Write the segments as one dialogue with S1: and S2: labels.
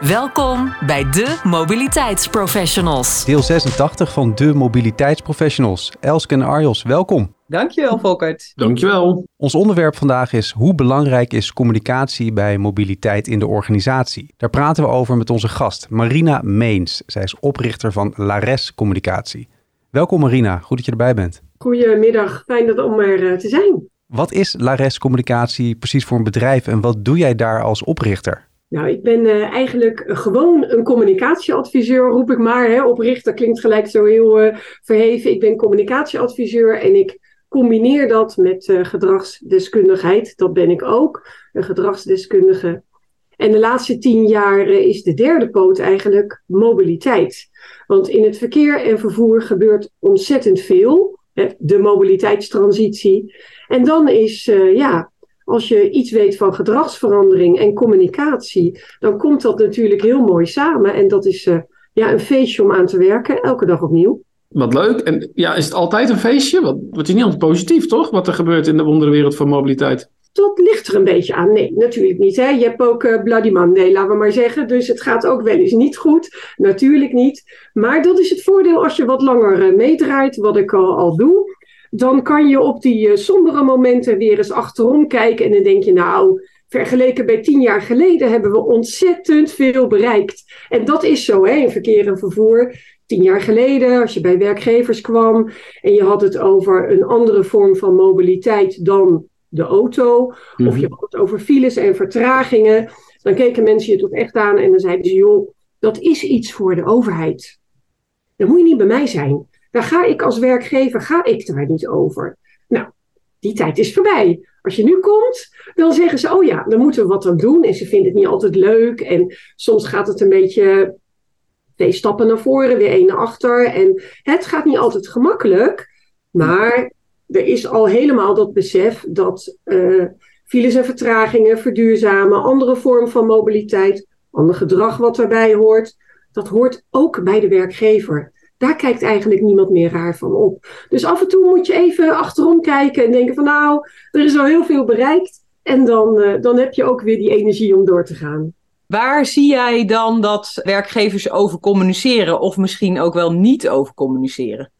S1: Welkom bij de Mobiliteitsprofessionals.
S2: Deel 86 van de Mobiliteitsprofessionals. Elske en Arjos, welkom.
S3: Dankjewel, Volkert.
S4: Dankjewel.
S2: Ons onderwerp vandaag is hoe belangrijk is communicatie bij mobiliteit in de organisatie. Daar praten we over met onze gast Marina Meens. Zij is oprichter van Lares Communicatie. Welkom Marina, goed dat je erbij bent.
S5: Goedemiddag, fijn dat om er eh, te zijn.
S2: Wat is Lares Communicatie precies voor een bedrijf en wat doe jij daar als oprichter?
S5: Nou, ik ben uh, eigenlijk gewoon een communicatieadviseur, roep ik maar. Hè. Oprichter klinkt gelijk zo heel uh, verheven. Ik ben communicatieadviseur en ik combineer dat met uh, gedragsdeskundigheid. Dat ben ik ook, een gedragsdeskundige. En de laatste tien jaar is de derde poot eigenlijk mobiliteit. Want in het verkeer en vervoer gebeurt ontzettend veel. Hè, de mobiliteitstransitie. En dan is, ja, als je iets weet van gedragsverandering en communicatie, dan komt dat natuurlijk heel mooi samen. En dat is uh, ja, een feestje om aan te werken, elke dag opnieuw.
S4: Wat leuk. En ja, is het altijd een feestje? Want het is niet altijd positief, toch? Wat er gebeurt in de wonderenwereld van mobiliteit.
S5: Dat ligt er een beetje aan. Nee, natuurlijk niet. Hè? Je hebt ook uh, Bloody Monday, laten we maar zeggen. Dus het gaat ook wel eens niet goed. Natuurlijk niet. Maar dat is het voordeel als je wat langer uh, meedraait, wat ik al, al doe dan kan je op die uh, sombere momenten weer eens achterom kijken. En dan denk je, nou, vergeleken bij tien jaar geleden hebben we ontzettend veel bereikt. En dat is zo, hè, in verkeer en vervoer. Tien jaar geleden, als je bij werkgevers kwam en je had het over een andere vorm van mobiliteit dan de auto, of je had het over files en vertragingen, dan keken mensen je toch echt aan en dan zeiden ze, joh, dat is iets voor de overheid. Dat moet je niet bij mij zijn. Daar ga ik als werkgever, ga ik daar niet over. Nou, die tijd is voorbij. Als je nu komt, dan zeggen ze, oh ja, dan moeten we wat aan doen. En ze vinden het niet altijd leuk. En soms gaat het een beetje twee stappen naar voren, weer één naar achter. En het gaat niet altijd gemakkelijk. Maar er is al helemaal dat besef dat uh, files en vertragingen, verduurzamen, andere vormen van mobiliteit, ander gedrag wat erbij hoort, dat hoort ook bij de werkgever. Daar kijkt eigenlijk niemand meer raar van op. Dus af en toe moet je even achterom kijken en denken van nou, er is al heel veel bereikt. En dan, uh, dan heb je ook weer die energie om door te gaan.
S3: Waar zie jij dan dat werkgevers over communiceren of misschien ook wel niet over communiceren?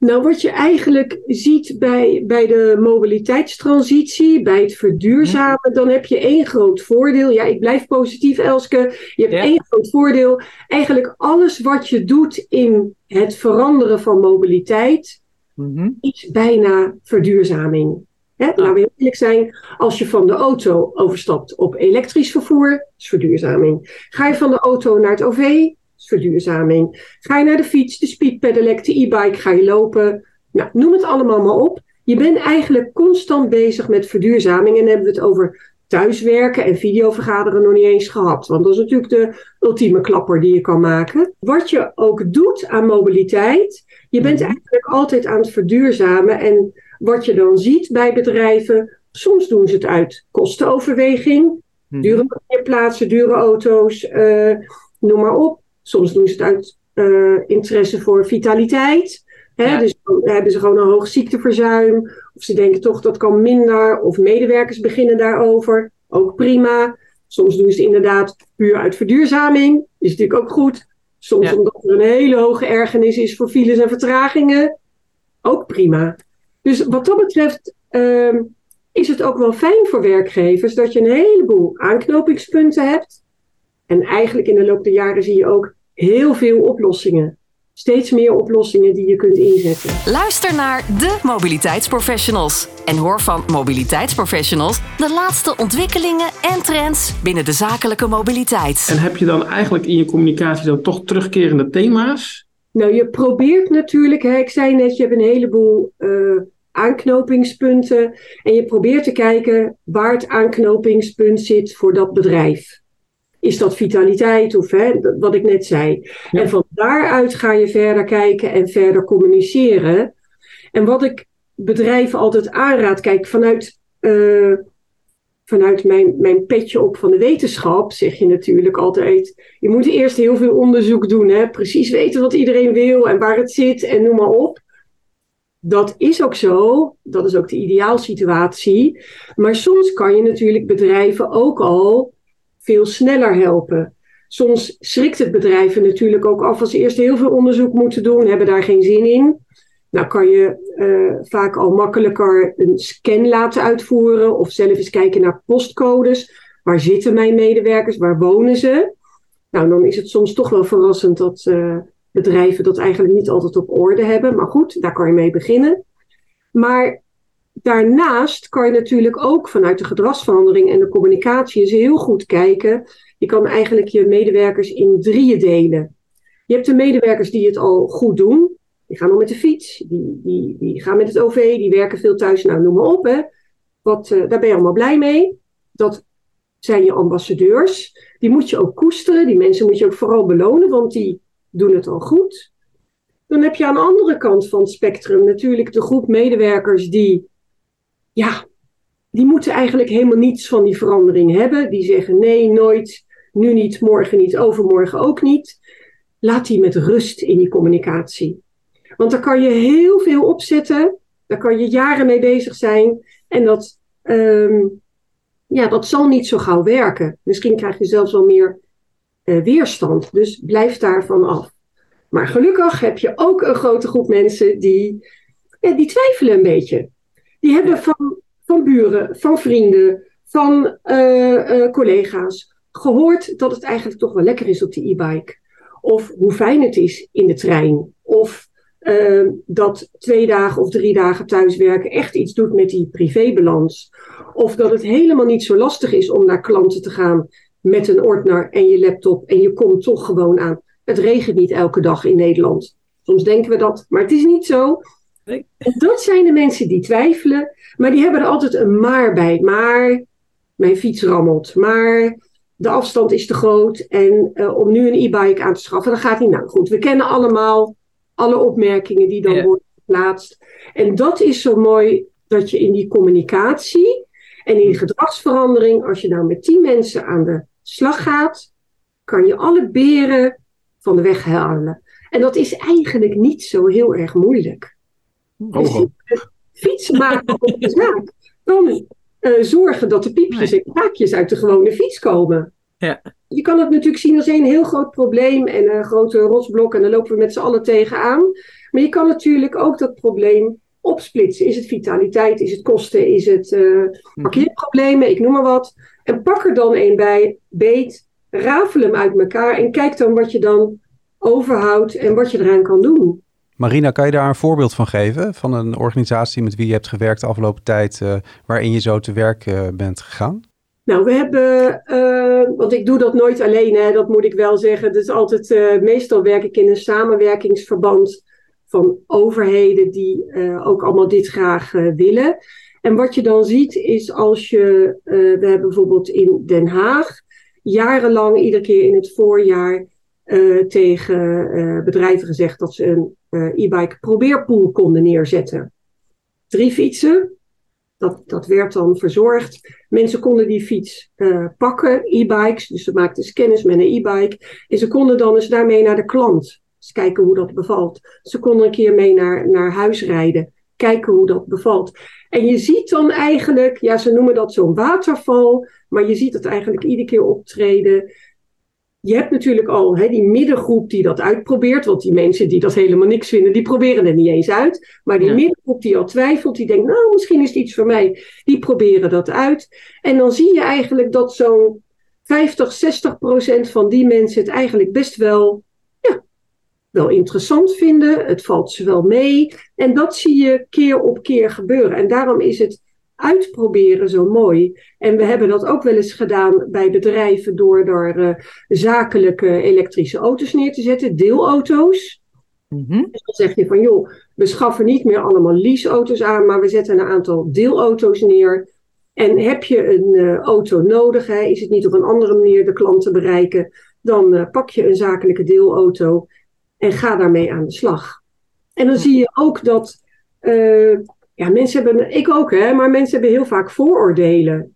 S5: Nou, wat je eigenlijk ziet bij, bij de mobiliteitstransitie, bij het verduurzamen, dan heb je één groot voordeel. Ja, ik blijf positief, Elske. Je hebt ja. één groot voordeel. Eigenlijk alles wat je doet in het veranderen van mobiliteit, mm-hmm. is bijna verduurzaming. Hè? Ja. Laten we eerlijk zijn, als je van de auto overstapt op elektrisch vervoer, is verduurzaming. Ga je van de auto naar het OV, verduurzaming. Ga je naar de fiets, de speedpedelec, de e-bike, ga je lopen. Nou, noem het allemaal maar op. Je bent eigenlijk constant bezig met verduurzaming. En hebben we het over thuiswerken en videovergaderen nog niet eens gehad. Want dat is natuurlijk de ultieme klapper die je kan maken. Wat je ook doet aan mobiliteit, je bent eigenlijk altijd aan het verduurzamen. En wat je dan ziet bij bedrijven, soms doen ze het uit kostenoverweging. Dure parkeerplaatsen, dure auto's, uh, noem maar op. Soms doen ze het uit uh, interesse voor vitaliteit. Hè? Ja. Dus dan hebben ze gewoon een hoog ziekteverzuim. Of ze denken toch dat kan minder. Of medewerkers beginnen daarover. Ook prima. Soms doen ze het inderdaad puur uit verduurzaming. Is natuurlijk ook goed. Soms ja. omdat er een hele hoge ergernis is voor files en vertragingen. Ook prima. Dus wat dat betreft uh, is het ook wel fijn voor werkgevers dat je een heleboel aanknopingspunten hebt. En eigenlijk in de loop der jaren zie je ook heel veel oplossingen. Steeds meer oplossingen die je kunt inzetten.
S1: Luister naar de mobiliteitsprofessionals. En hoor van mobiliteitsprofessionals de laatste ontwikkelingen en trends binnen de zakelijke mobiliteit.
S4: En heb je dan eigenlijk in je communicatie dan toch terugkerende thema's?
S5: Nou, je probeert natuurlijk, hè, ik zei net, je hebt een heleboel uh, aanknopingspunten. En je probeert te kijken waar het aanknopingspunt zit voor dat bedrijf. Is dat vitaliteit of hè, wat ik net zei?
S4: Ja.
S5: En van daaruit ga je verder kijken en verder communiceren. En wat ik bedrijven altijd aanraad, kijk, vanuit, eh, vanuit mijn, mijn petje op van de wetenschap zeg je natuurlijk altijd: je moet eerst heel veel onderzoek doen, hè? precies weten wat iedereen wil en waar het zit en noem maar op. Dat is ook zo, dat is ook de ideaalsituatie. Maar soms kan je natuurlijk bedrijven ook al veel sneller helpen. Soms schrikt het bedrijven natuurlijk ook af als ze eerst heel veel onderzoek moeten doen, hebben daar geen zin in. Nou kan je uh, vaak al makkelijker een scan laten uitvoeren of zelf eens kijken naar postcodes. Waar zitten mijn medewerkers? Waar wonen ze? Nou, dan is het soms toch wel verrassend dat uh, bedrijven dat eigenlijk niet altijd op orde hebben. Maar goed, daar kan je mee beginnen. Maar daarnaast kan je natuurlijk ook vanuit de gedragsverandering en de communicatie eens heel goed kijken. Je kan eigenlijk je medewerkers in drieën delen. Je hebt de medewerkers die het al goed doen. Die gaan al met de fiets, die, die, die gaan met het OV, die werken veel thuis, nou noem maar op. Hè. Wat, uh, daar ben je allemaal blij mee. Dat zijn je ambassadeurs. Die moet je ook koesteren, die mensen moet je ook vooral belonen, want die doen het al goed. Dan heb je aan de andere kant van het spectrum natuurlijk de groep medewerkers die, ja, die moeten eigenlijk helemaal niets van die verandering hebben. Die zeggen nee, nooit, nu niet, morgen niet, overmorgen ook niet. Laat die met rust in die communicatie. Want daar kan je heel veel opzetten. Daar kan je jaren mee bezig zijn. En dat, um, ja, dat zal niet zo gauw werken. Misschien krijg je zelfs wel meer uh, weerstand. Dus blijf daarvan af. Maar gelukkig heb je ook een grote groep mensen die, ja, die twijfelen een beetje. Die hebben van, van buren, van vrienden, van uh, uh, collega's gehoord dat het eigenlijk toch wel lekker is op de e-bike. Of hoe fijn het is in de trein. Of uh, dat twee dagen of drie dagen thuiswerken echt iets doet met die privébalans. Of dat het helemaal niet zo lastig is om naar klanten te gaan met een ordner en je laptop en je komt toch gewoon aan. Het regent niet elke dag in Nederland. Soms denken we dat, maar het is niet zo.
S3: Nee.
S5: Dat zijn de mensen die twijfelen, maar die hebben er altijd een maar bij. Maar mijn fiets rammelt, maar de afstand is te groot en uh, om nu een e-bike aan te schaffen, dat gaat niet. Nou goed, we kennen allemaal alle opmerkingen die dan
S3: Ja.
S5: worden geplaatst. En dat is zo mooi dat je in die communicatie en in die gedragsverandering, als je nou met tien mensen aan de slag gaat, kan je alle beren van de weg halen. En dat is eigenlijk niet zo heel erg moeilijk. Dus
S4: Oh,
S5: fietsen maken op de zaak kan eh, zorgen dat de piepjes en kraakjes uit de gewone fiets komen.
S3: Ja.
S5: Je kan het natuurlijk zien als een heel groot probleem en een grote rotsblok en dan lopen we met z'n allen tegenaan. Maar je kan natuurlijk ook dat probleem opsplitsen. Is het vitaliteit, is het kosten, is het eh, parkeerproblemen, ik noem maar wat. En pak er dan een bij, beet, rafel hem uit elkaar en kijk dan wat je dan overhoudt en wat je eraan kan doen.
S2: Marina, kan je daar een voorbeeld van geven? Van een organisatie met wie je hebt gewerkt de afgelopen tijd, uh, waarin je zo te werk uh, bent gegaan?
S5: Nou, we hebben, uh, want ik doe dat nooit alleen, hè, dat moet ik wel zeggen. Dus altijd, uh, meestal werk ik in een samenwerkingsverband van overheden die ook allemaal dit graag willen. En wat je dan ziet is als je, we hebben bijvoorbeeld in Den Haag jarenlang iedere keer in het voorjaar tegen bedrijven gezegd dat ze een e-bike probeerpool konden neerzetten. Drie fietsen, dat, dat werd dan verzorgd. Mensen konden die fiets pakken, e-bikes. Dus ze maakten scanners met een e-bike. En ze konden dan eens daarmee naar de klant. Dus kijken hoe dat bevalt. Ze konden een keer mee naar, naar huis rijden. Kijken hoe dat bevalt. En je ziet dan eigenlijk, ja, ze noemen dat zo'n waterval. Maar je ziet het eigenlijk iedere keer optreden. Je hebt natuurlijk al hè, die middengroep die dat uitprobeert. Want die mensen die dat helemaal niks vinden, die proberen er niet eens uit. Maar die ja. middengroep die al twijfelt, die denkt, nou, misschien is het iets voor mij. Die proberen dat uit. En dan zie je eigenlijk dat zo'n 50, 60 procent van die mensen het eigenlijk best wel, ja, wel interessant vinden. Het valt ze wel mee. En dat zie je keer op keer gebeuren. En daarom is het uitproberen zo mooi. En we hebben dat ook wel eens gedaan bij bedrijven door er uh, zakelijke elektrische auto's neer te zetten, deelauto's. Dus dan zeg je van joh, we schaffen niet meer allemaal leaseauto's aan, maar we zetten een aantal deelauto's neer. En heb je een uh, auto nodig, hè, is het niet op een andere manier de klant te bereiken, dan uh, pak je een zakelijke deelauto en ga daarmee aan de slag. En dan zie je ook dat, uh, ja, mensen hebben, ik ook hè, maar mensen hebben heel vaak vooroordelen.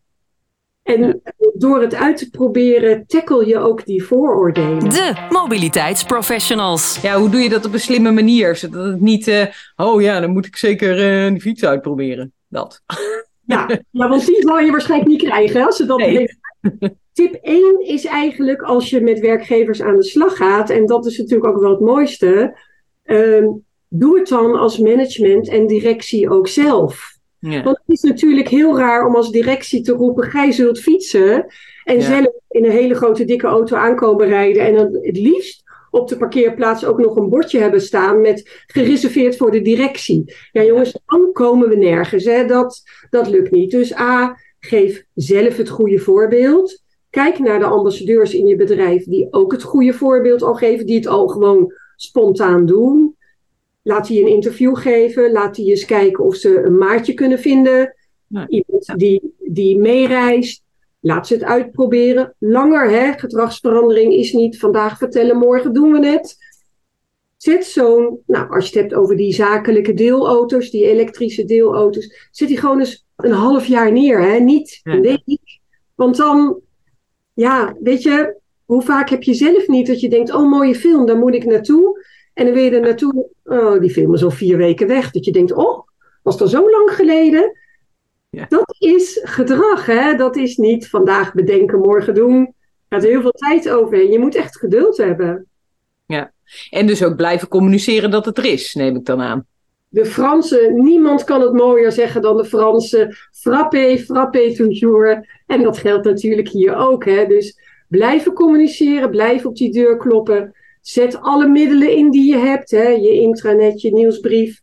S5: En door het uit te proberen, tackle je ook die vooroordelen.
S1: De mobiliteitsprofessionals.
S3: Ja, hoe doe je dat op een slimme manier? Zodat het niet, uh, oh ja, dan moet ik zeker uh, die fiets uitproberen. Dat.
S5: Ja, ja, want die zal je waarschijnlijk niet krijgen als ze dat
S3: Nee.
S5: Tip 1 is eigenlijk als je met werkgevers aan de slag gaat, en dat is natuurlijk ook wel het mooiste, ehm, doe het dan als management en directie ook zelf.
S3: Ja.
S5: Want het is natuurlijk heel raar om als directie te roepen: gij zult fietsen. En
S3: Ja.
S5: zelf in een hele grote dikke auto aankomen rijden. En dan het liefst op de parkeerplaats ook nog een bordje hebben staan met gereserveerd voor de directie. Ja, jongens, dan komen we nergens. Hè? Dat, dat lukt niet. Dus A, geef zelf het goede voorbeeld. Kijk naar de ambassadeurs in je bedrijf die ook het goede voorbeeld al geven, die het al gewoon spontaan doen. Laat die een interview geven. Laat die eens kijken of ze een maatje kunnen vinden.
S3: Ja.
S5: Iemand die, die meereist. Laat ze het uitproberen. Langer, hè? Gedragsverandering is niet vandaag vertellen, morgen doen we het. Zet zo'n, nou, als je het hebt over die zakelijke deelauto's, die elektrische deelauto's, zet die gewoon eens een half jaar neer, hè? Niet
S3: Ja.
S5: een week. Want dan, ja, weet je, hoe vaak heb je zelf niet dat je denkt, oh, mooie film, daar moet ik naartoe. En dan wil je er naartoe, oh, die film is al vier weken weg. Dat je denkt, oh, was dat zo lang geleden?
S3: Ja.
S5: Dat is gedrag, hè? Dat is niet vandaag bedenken, morgen doen. Er gaat heel veel tijd overheen. Je moet echt geduld hebben.
S3: En dus ook blijven communiceren dat het er is, neem ik dan aan.
S5: De Fransen, niemand kan het mooier zeggen dan de Fransen. Frappé, frappé toujours. En dat geldt natuurlijk hier ook. Hè? Dus blijven communiceren, blijf op die deur kloppen. Zet alle middelen in die je hebt. Hè? Je intranet, je nieuwsbrief.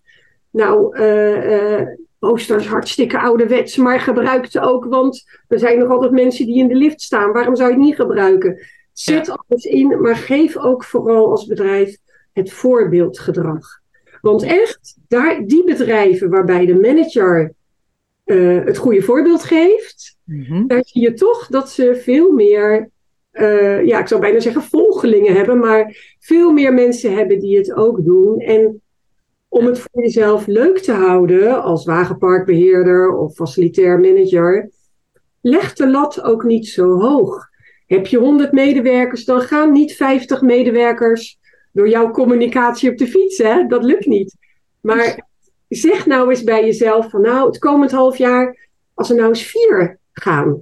S5: Nou, eh eh posters hartstikke ouderwets, maar gebruik het ook. Want er zijn nog altijd mensen die in de lift staan. Waarom zou je het niet gebruiken? Zet alles in, maar geef ook vooral als bedrijf het voorbeeldgedrag. Want echt, daar, die bedrijven waarbij de manager eh, het goede voorbeeld geeft, daar zie je toch dat ze veel meer, eh, ja, ik zou bijna zeggen volgelingen hebben, maar veel meer mensen hebben die het ook doen. En om het voor jezelf leuk te houden als wagenparkbeheerder of facilitair manager, leg de lat ook niet zo hoog. Heb je 100 medewerkers, dan gaan niet 50 medewerkers door jouw communicatie op de fiets. Hè? Dat lukt niet. Maar zeg nou eens bij jezelf van nou, het komend half jaar, als er nou eens vier gaan.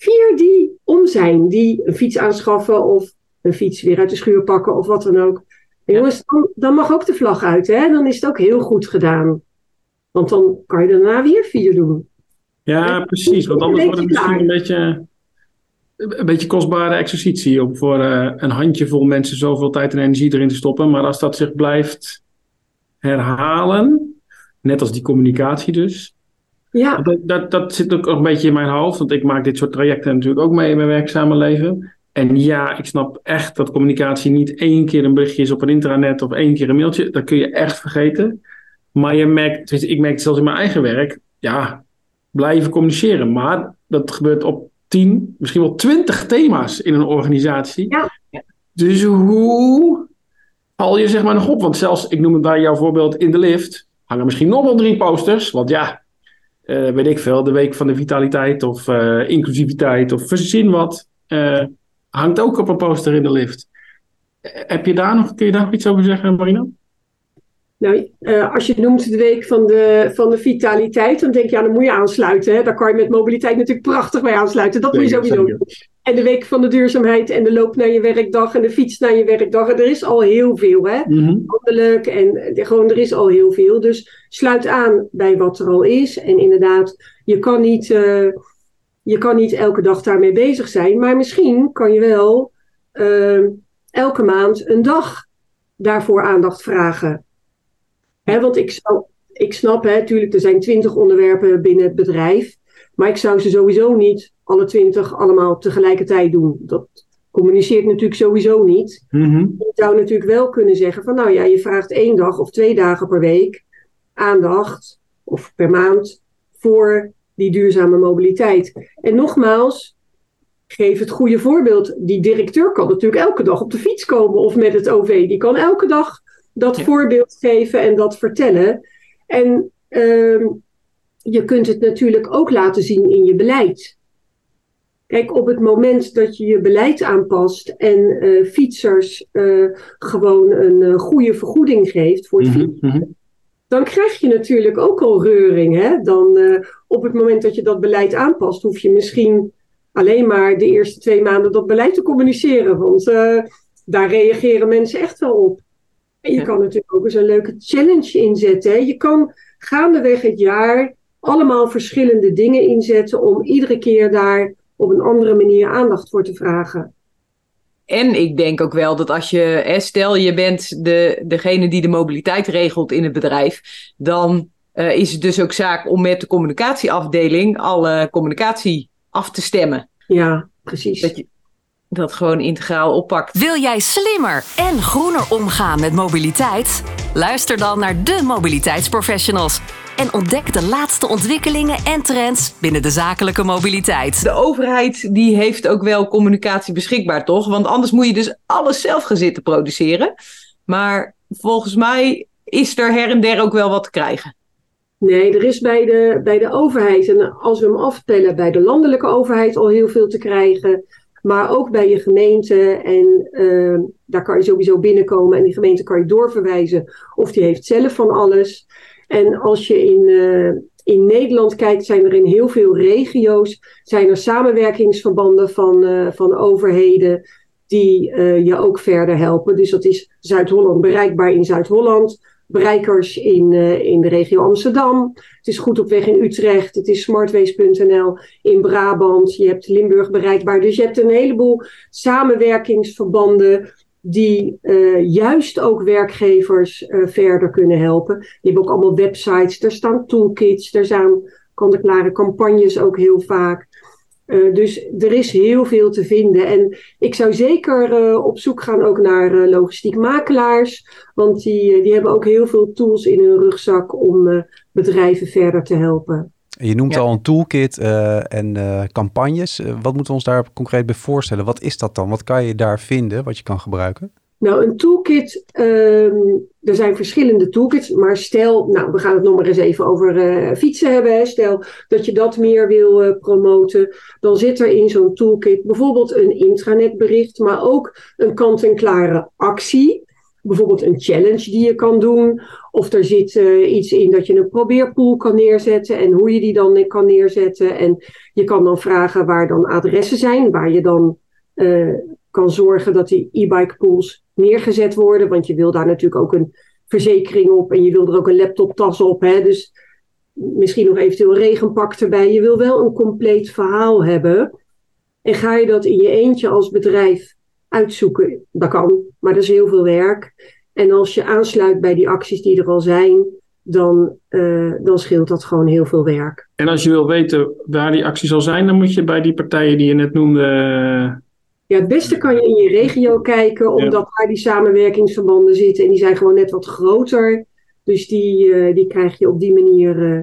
S5: Vier die om zijn, die een fiets aanschaffen of een fiets weer uit de schuur pakken of wat dan ook. En Jongens, dan, dan mag ook de vlag uit. Hè? Dan is het ook heel goed gedaan. Want dan kan je daarna weer vier doen.
S4: Ja, precies. Want anders wordt het misschien een beetje, een beetje kostbare exercitie om voor eh, een handjevol mensen zoveel tijd en energie erin te stoppen. Maar als dat zich blijft herhalen, net als die communicatie dus.
S5: Ja,
S4: Dat, dat, dat zit ook een beetje in mijn hoofd, want ik maak dit soort trajecten natuurlijk ook mee in mijn werkzame leven. En ja, ik snap echt dat communicatie niet één keer een berichtje is op een intranet of één keer een mailtje. Dat kun je echt vergeten. Maar je merkt, ik merk het zelfs in mijn eigen werk, ja, blijven communiceren. Maar dat gebeurt op tien, misschien wel twintig thema's in een organisatie.
S5: Ja.
S4: Dus hoe val je zeg maar nog op? Want zelfs, ik noem het bij jouw voorbeeld in de lift, hangen misschien nog wel drie posters. Want ja, eh, weet ik veel, de week van de vitaliteit of eh, inclusiviteit of verzin wat, eh, hangt ook op een poster in de lift. Heb je daar nog, kun je daar nog iets over zeggen, Marina?
S5: Nou, eh, als je noemt de week van de, van de vitaliteit, dan denk je, ja, dan moet je aansluiten. Hè? Daar kan je met mobiliteit natuurlijk prachtig bij aansluiten. Dat moet je sowieso doen. En de week van de duurzaamheid en de loop naar je werkdag en de fiets naar je werkdag. En er is al heel veel, hè.
S4: Mhm.
S5: Landelijk en eh, gewoon, er is al heel veel. Dus sluit aan bij wat er al is. En inderdaad, je kan niet, eh, je kan niet elke dag daarmee bezig zijn. Maar misschien kan je wel eh, elke maand een dag daarvoor aandacht vragen. Hè, want ik, zou, ik snap, hè, natuurlijk, er zijn twintig onderwerpen binnen het bedrijf. Maar ik zou ze sowieso niet alle twintig allemaal tegelijkertijd doen. Dat communiceert natuurlijk sowieso niet.
S4: Mhm.
S5: Je zou natuurlijk wel kunnen zeggen van nou ja, je vraagt één dag of twee dagen per week aandacht of per maand voor die duurzame mobiliteit. En nogmaals, geef het goede voorbeeld. Die directeur kan natuurlijk elke dag op de fiets komen of met het OV. Die kan elke dag dat voorbeeld geven en dat vertellen. En ehm, je kunt het natuurlijk ook laten zien in je beleid. Kijk, op het moment dat je je beleid aanpast en uh, fietsers uh, gewoon een uh, goede vergoeding geeft voor het
S4: Mhm,
S5: fietsen,
S4: mhm.
S5: dan krijg je natuurlijk ook al reuring. Hè? Dan op het moment dat je dat beleid aanpast, hoef je misschien alleen maar de eerste twee maanden dat beleid te communiceren. Want daar reageren mensen echt wel op. En je
S3: Ja.
S5: kan natuurlijk ook eens een leuke challenge inzetten. Hè? Je kan gaandeweg het jaar allemaal verschillende dingen inzetten om iedere keer daar op een andere manier aandacht voor te vragen.
S3: En ik denk ook wel dat als je, stel je bent de, degene die de mobiliteit regelt in het bedrijf, dan eh, is het dus ook zaak om met de communicatieafdeling alle communicatie af te stemmen.
S5: Ja, precies.
S3: Dat je dat gewoon integraal oppakt.
S1: Wil jij slimmer en groener omgaan met mobiliteit? Luister dan naar de mobiliteitsprofessionals en ontdek de laatste ontwikkelingen en trends binnen de zakelijke mobiliteit.
S3: De overheid die heeft ook wel communicatie beschikbaar, toch? Want anders moet je dus alles zelf gaan zitten produceren. Maar volgens mij is er her en der ook wel wat te krijgen.
S5: Nee, er is bij de, bij de overheid, en als we hem aftellen, bij de landelijke overheid al heel veel te krijgen. Maar ook bij je gemeente. En eh, daar kan je sowieso binnenkomen. En die gemeente kan je doorverwijzen. Of die heeft zelf van alles. En als je in, eh, in Nederland kijkt, zijn er in heel veel regio's. Zijn er samenwerkingsverbanden van, eh, van overheden. Die je ook verder helpen. Dus dat is Zuid-Holland bereikbaar in Zuid-Holland bereikers in, eh, in de regio Amsterdam. Het is goed op weg in Utrecht. Het is smartways.nl in Brabant. Je hebt Limburg bereikbaar. Dus je hebt een heleboel samenwerkingsverbanden die eh, juist ook werkgevers eh, verder kunnen helpen. Die hebben ook allemaal websites. Er staan toolkits. Er zijn kant-en-klare campagnes ook heel vaak. Uh, dus er is heel veel te vinden. En ik zou zeker uh, op zoek gaan ook naar uh, logistiek makelaars. Want die, die hebben ook heel veel tools in hun rugzak om bedrijven verder te helpen.
S2: Je noemt
S3: Ja.
S2: al een toolkit eh, en eh, campagnes. Eh, wat moeten we ons daar concreet bij voorstellen? Wat is dat dan? Wat kan je daar vinden wat je kan gebruiken?
S5: Nou, een toolkit, ehm, er zijn verschillende toolkits, maar stel, nou, we gaan het nog maar eens even over eh, fietsen hebben. Hè. Stel dat je dat meer wil eh, promoten, dan zit er in zo'n toolkit bijvoorbeeld een intranetbericht, maar ook een kant-en-klare actie. Bijvoorbeeld een challenge die je kan doen. Of er zit eh, iets in dat je een probeerpool kan neerzetten en hoe je die dan kan neerzetten. En je kan dan vragen waar dan adressen zijn, waar je dan kan zorgen dat die e-bike pools neergezet worden. Want je wil daar natuurlijk ook een verzekering op en je wil er ook een laptoptas op. Hè? Dus misschien nog eventueel regenpak erbij. Je wil wel een compleet verhaal hebben. En ga je dat in je eentje als bedrijf uitzoeken? Dat kan, maar dat is heel veel werk. En als je aansluit bij die acties die er al zijn, dan, uh, dan scheelt dat gewoon heel veel werk.
S4: En als je wil weten waar die actie zal zijn, dan moet je bij die partijen die je net noemde. Eh,
S5: Ja, het beste kan je in je regio kijken, omdat daar die samenwerkingsverbanden zitten. En die zijn gewoon net wat groter. Dus die, uh, die krijg je op die manier, uh,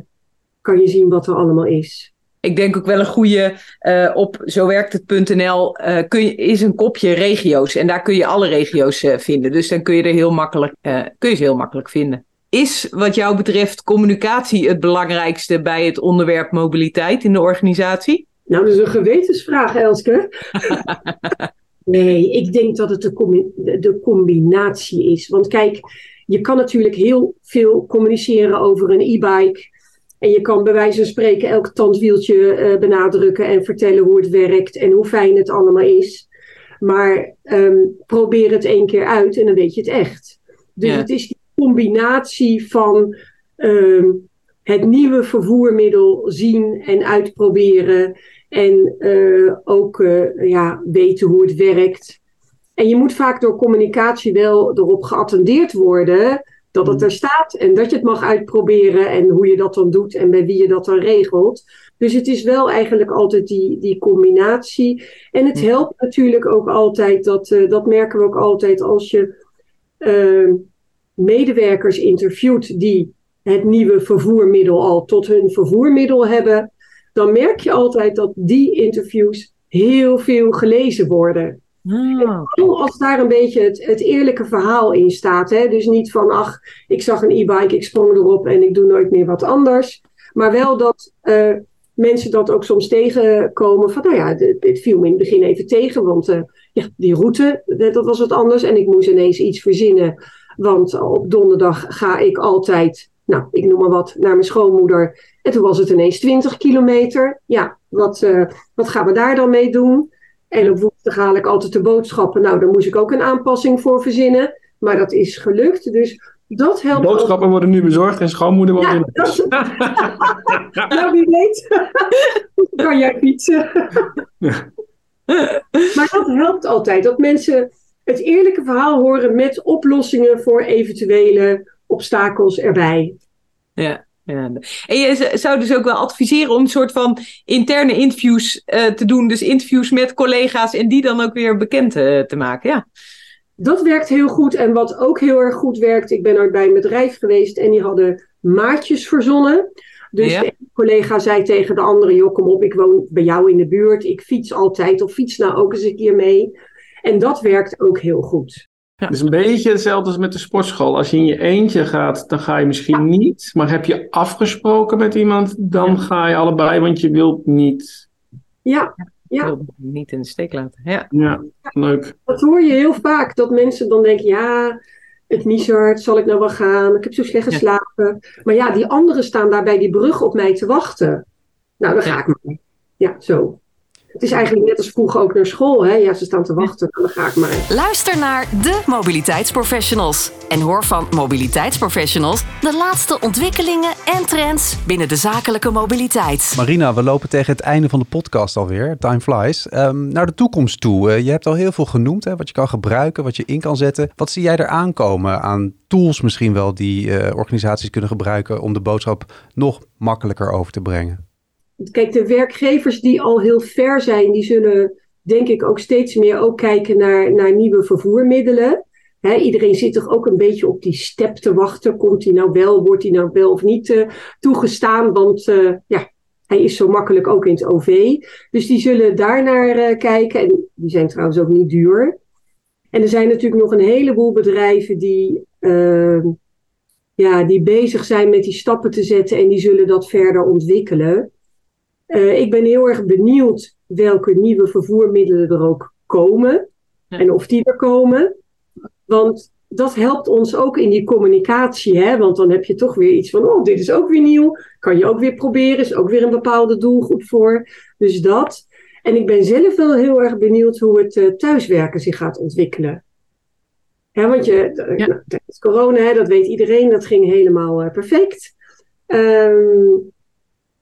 S5: kan je zien wat er allemaal is.
S3: Ik denk ook wel een goede uh, op zowerkthet.nl uh, kun je, is een kopje regio's. En daar kun je alle regio's uh, vinden. Dus dan kun je er heel makkelijk, kun je ze heel makkelijk vinden. Is wat jou betreft communicatie het belangrijkste bij het onderwerp mobiliteit in de organisatie?
S5: Nou, dat is een gewetensvraag, Elske. nee, ik denk dat het de, de combinatie is. Want kijk, je kan natuurlijk heel veel communiceren over een e-bike. En je kan bij wijze van spreken elk tandwieltje uh, benadrukken en vertellen hoe het werkt en hoe fijn het allemaal is. Maar um, probeer het één keer uit en dan weet je het echt. Dus ja. het is die combinatie van um, het nieuwe vervoermiddel zien en uitproberen. En uh, ook uh, ja, weten hoe het werkt. En je moet vaak door communicatie wel erop geattendeerd worden dat het er staat en dat je het mag uitproberen en hoe je dat dan doet en bij wie je dat dan regelt. Dus het is wel eigenlijk altijd die, die combinatie. En het helpt natuurlijk ook altijd, dat, uh, dat merken we ook altijd als je uh, medewerkers interviewt die het nieuwe vervoermiddel al tot hun vervoermiddel hebben. Dan merk je altijd dat die interviews heel veel gelezen worden. Oh. Als daar een beetje het, het, eerlijke verhaal in staat. Hè? Dus niet van, ach, ik zag een e-bike, ik sprong erop en ik doe nooit meer wat anders. Maar wel dat uh, mensen dat ook soms tegenkomen. Van, nou ja, het viel me in het begin even tegen, want uh, ja, die route, dat was wat anders. En ik moest ineens iets verzinnen. Want op donderdag ga ik altijd, nou, ik noem maar wat, naar mijn schoonmoeder. En toen was het ineens 20 kilometer. Ja, wat, uh, wat gaan we daar dan mee doen? En op woensdag haal ik altijd de boodschappen. Nou, daar moest ik ook een aanpassing voor verzinnen. Maar dat is gelukt. Dus dat helpt.
S4: Boodschappen worden nu bezorgd en schoonmoeder wordt ja, in. Dat...
S5: nou, wie weet. kan jij fietsen. maar dat helpt altijd. Dat mensen het eerlijke verhaal horen met oplossingen voor eventuele obstakels erbij.
S3: Ja. Ja. En je zou dus ook wel adviseren om een soort van interne interviews uh, te doen. Dus interviews met collega's en die dan ook weer bekend uh, te maken. Ja.
S5: Dat werkt heel goed. En wat ook heel erg goed werkt, ik ben ooit bij een bedrijf geweest en die hadden maatjes verzonnen. Dus ja. de collega zei tegen de andere, joh kom op, ik woon bij jou in de buurt, ik fiets altijd of fiets nou ook eens een keer mee. En dat werkt ook heel goed.
S4: Het is een beetje hetzelfde als met de sportschool. Als je in je eentje gaat, dan ga je misschien niet. Maar heb je afgesproken met iemand, dan ga je allebei, want je wilt niet.
S5: Ja,
S3: ja. Niet in de steek laten. Ja.
S4: ja, leuk.
S5: Dat hoor je heel vaak, dat mensen dan denken, ja, het misert, zal ik nou wel gaan? Ik heb zo slecht geslapen. Maar ja, die anderen staan daar bij die brug op mij te wachten. Nou, dan ga ik maar. Ja, zo. Het is eigenlijk net als vroeger ook naar school. Hè? Ja, ze staan te wachten, dan ga ik maar.
S1: Luister naar de mobiliteitsprofessionals. En hoor van mobiliteitsprofessionals de laatste ontwikkelingen en trends binnen de zakelijke mobiliteit.
S2: Marina, we lopen tegen het einde van de podcast alweer. Time flies. Um, naar de toekomst toe. Uh, je hebt al heel veel genoemd, hè, wat je kan gebruiken, wat je in kan zetten. Wat zie jij er aankomen aan tools misschien wel die uh, organisaties kunnen gebruiken om de boodschap nog makkelijker over te brengen?
S5: Kijk, de werkgevers die al heel ver zijn, die zullen denk ik ook steeds meer ook kijken naar, naar nieuwe vervoermiddelen. iedereen zit toch ook een beetje op die step te wachten. Komt hij nou wel, wordt hij nou wel of niet uh, toegestaan? Want uh, ja, hij is zo makkelijk ook in het OV. Dus die zullen daar naar uh, kijken. En die zijn trouwens ook niet duur. En er zijn natuurlijk nog een heleboel bedrijven die, ehm, ja, die bezig zijn met die stappen te zetten. En die zullen dat verder ontwikkelen. Uh, ik ben heel erg benieuwd welke nieuwe vervoermiddelen er ook komen. En of die er komen. Want dat helpt ons ook in die communicatie. Hè? Want dan heb je toch weer iets van, oh, dit is ook weer nieuw. Kan je ook weer proberen. Is ook weer een bepaalde doelgroep voor. Dus dat. En ik ben zelf wel heel erg benieuwd hoe het uh, thuiswerken zich gaat ontwikkelen. Hè, want je, ja. nou, tijdens corona, hè, dat weet iedereen, dat ging helemaal uh, perfect. Um,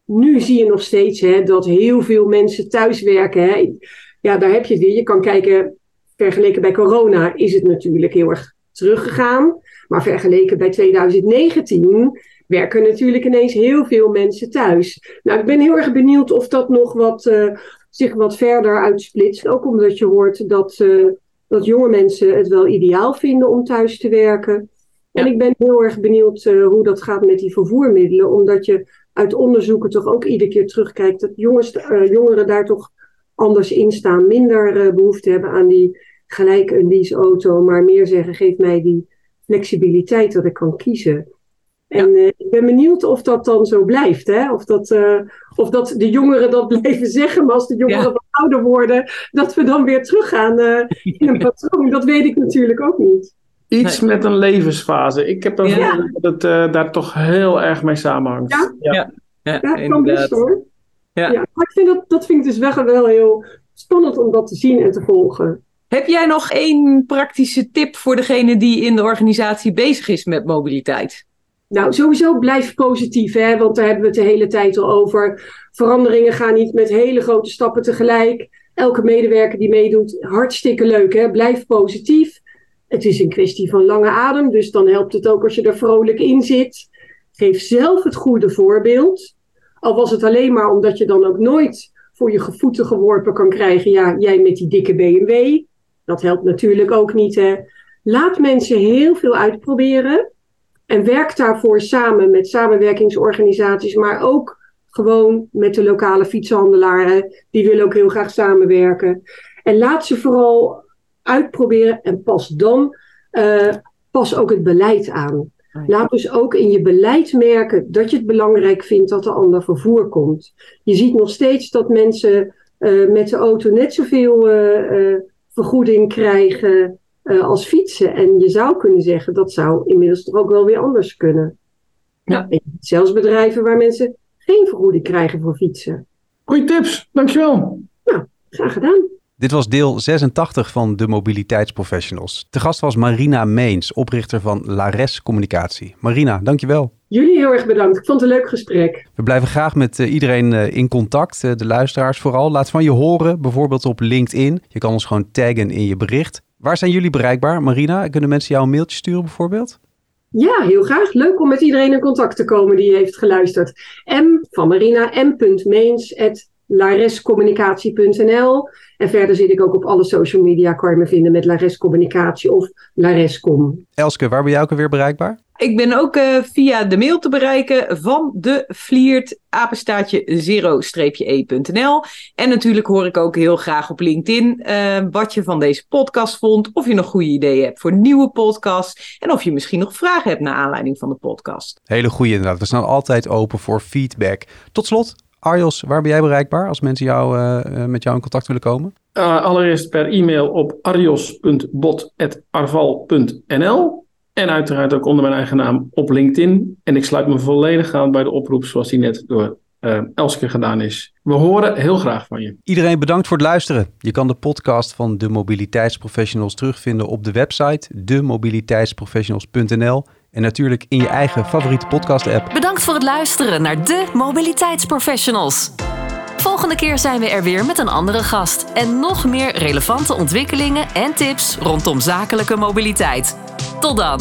S5: nu zie je nog steeds hè, dat heel veel mensen thuiswerken. Hè. Ja, daar heb je het weer. Je kan kijken, vergeleken bij corona is het natuurlijk heel erg teruggegaan. Maar vergeleken bij 2019 werken natuurlijk ineens heel veel mensen thuis. Nou, ik ben heel erg benieuwd of dat nog wat, uh, zich wat verder uitsplitst. Ook omdat je hoort dat, uh, dat jonge mensen het wel ideaal vinden om thuis te werken. En ik ben heel erg benieuwd uh, hoe dat gaat met die vervoermiddelen. Omdat je uit onderzoeken toch ook iedere keer terugkijkt dat jongens, uh, jongeren daar toch anders in staan. Minder uh, behoefte hebben aan die gelijk een leaseauto, maar meer zeggen: geef mij die flexibiliteit dat ik kan kiezen. En uh, ik ben benieuwd of dat dan zo blijft. Hè? Of, dat, of dat de jongeren dat blijven zeggen, maar als de jongeren wat ouder worden, dat we dan weer teruggaan in een patroon. Dat weet ik natuurlijk ook niet.
S4: Iets met een levensfase. Ik heb dan ja. dat het uh, daar toch heel erg mee samenhangt.
S5: Ja, ja. ja, ja kan best hoor. Ja. ja. Maar ik vind dat, dat vind ik dus wel, wel heel spannend om dat te zien en te volgen.
S3: Heb jij nog één praktische tip voor degene die in de organisatie bezig is met mobiliteit?
S5: Nou, sowieso blijf positief, hè? want daar hebben we het de hele tijd al over. Veranderingen gaan niet met hele grote stappen tegelijk. Elke medewerker die meedoet, hartstikke leuk. Hè? Blijf positief. Het is een kwestie van lange adem, dus dan helpt het ook als je er vrolijk in zit. Geef zelf het goede voorbeeld. Al was het alleen maar omdat je dan ook nooit voor je voeten geworpen kan krijgen. Ja, jij met die dikke BMW. Dat helpt natuurlijk ook niet. Hè? Laat mensen heel veel uitproberen. En werk daarvoor samen met samenwerkingsorganisaties, maar ook gewoon met de lokale fietshandelaren. Die willen ook heel graag samenwerken. En laat ze vooral uitproberen en pas dan uh, pas ook het beleid aan. Laat dus ook in je beleid merken dat je het belangrijk vindt dat er ander vervoer komt. Je ziet nog steeds dat mensen uh, met de auto net zoveel uh, vergoeding krijgen als fietsen. En je zou kunnen zeggen dat zou inmiddels toch ook wel weer anders kunnen. Ja. ja zelfs bedrijven waar mensen geen vergoeding krijgen voor fietsen.
S4: Goeie tips, dankjewel.
S5: Nou, graag gedaan.
S2: Dit was deel 86 van de Mobiliteitsprofessionals. Te gast was Marina Meens, oprichter van Lares Communicatie. Marina, dankjewel.
S5: Jullie heel erg bedankt. Ik vond het een leuk gesprek.
S2: We blijven graag met uh, iedereen uh, in contact, uh, de luisteraars vooral. Laat van je horen, bijvoorbeeld op LinkedIn. Je kan ons gewoon taggen in je bericht. Waar zijn jullie bereikbaar, Marina? Kunnen mensen jou een mailtje sturen bijvoorbeeld?
S5: Ja, heel graag. Leuk om met iedereen in contact te komen die heeft geluisterd. M van Marina, m.meens larescommunicatie.nl. En verder zit ik ook op alle social media, kan je me vinden met Lares Communicatie of Larescom.
S2: Elske, waar ben jij ook alweer bereikbaar?
S3: Ik ben ook uh, via de mail te bereiken van de Vliert, apenstaatje zero-e.nl. En natuurlijk hoor ik ook heel graag op LinkedIn uh, wat je van deze podcast vond. Of je nog goede ideeën hebt voor nieuwe podcasts. En of je misschien nog vragen hebt naar aanleiding van de podcast.
S2: Hele goede inderdaad. We staan altijd open voor feedback. Tot slot, Arjos, waar ben jij bereikbaar als mensen jou, uh, met jou in contact willen komen?
S4: Uh, allereerst per e-mail op arjos.bot.arval.nl en uiteraard ook onder mijn eigen naam op LinkedIn. En ik sluit me volledig aan bij de oproep zoals die net door uh, Elske gedaan is. We horen heel graag van je.
S2: Iedereen bedankt voor het luisteren. Je kan de podcast van de Mobiliteitsprofessionals terugvinden op de website demobiliteitsprofessionals.nl en natuurlijk in je eigen favoriete podcast-app.
S1: Bedankt voor het luisteren naar de Mobiliteitsprofessionals. Volgende keer zijn we er weer met een andere gast en nog meer relevante ontwikkelingen en tips rondom zakelijke mobiliteit. Tot dan!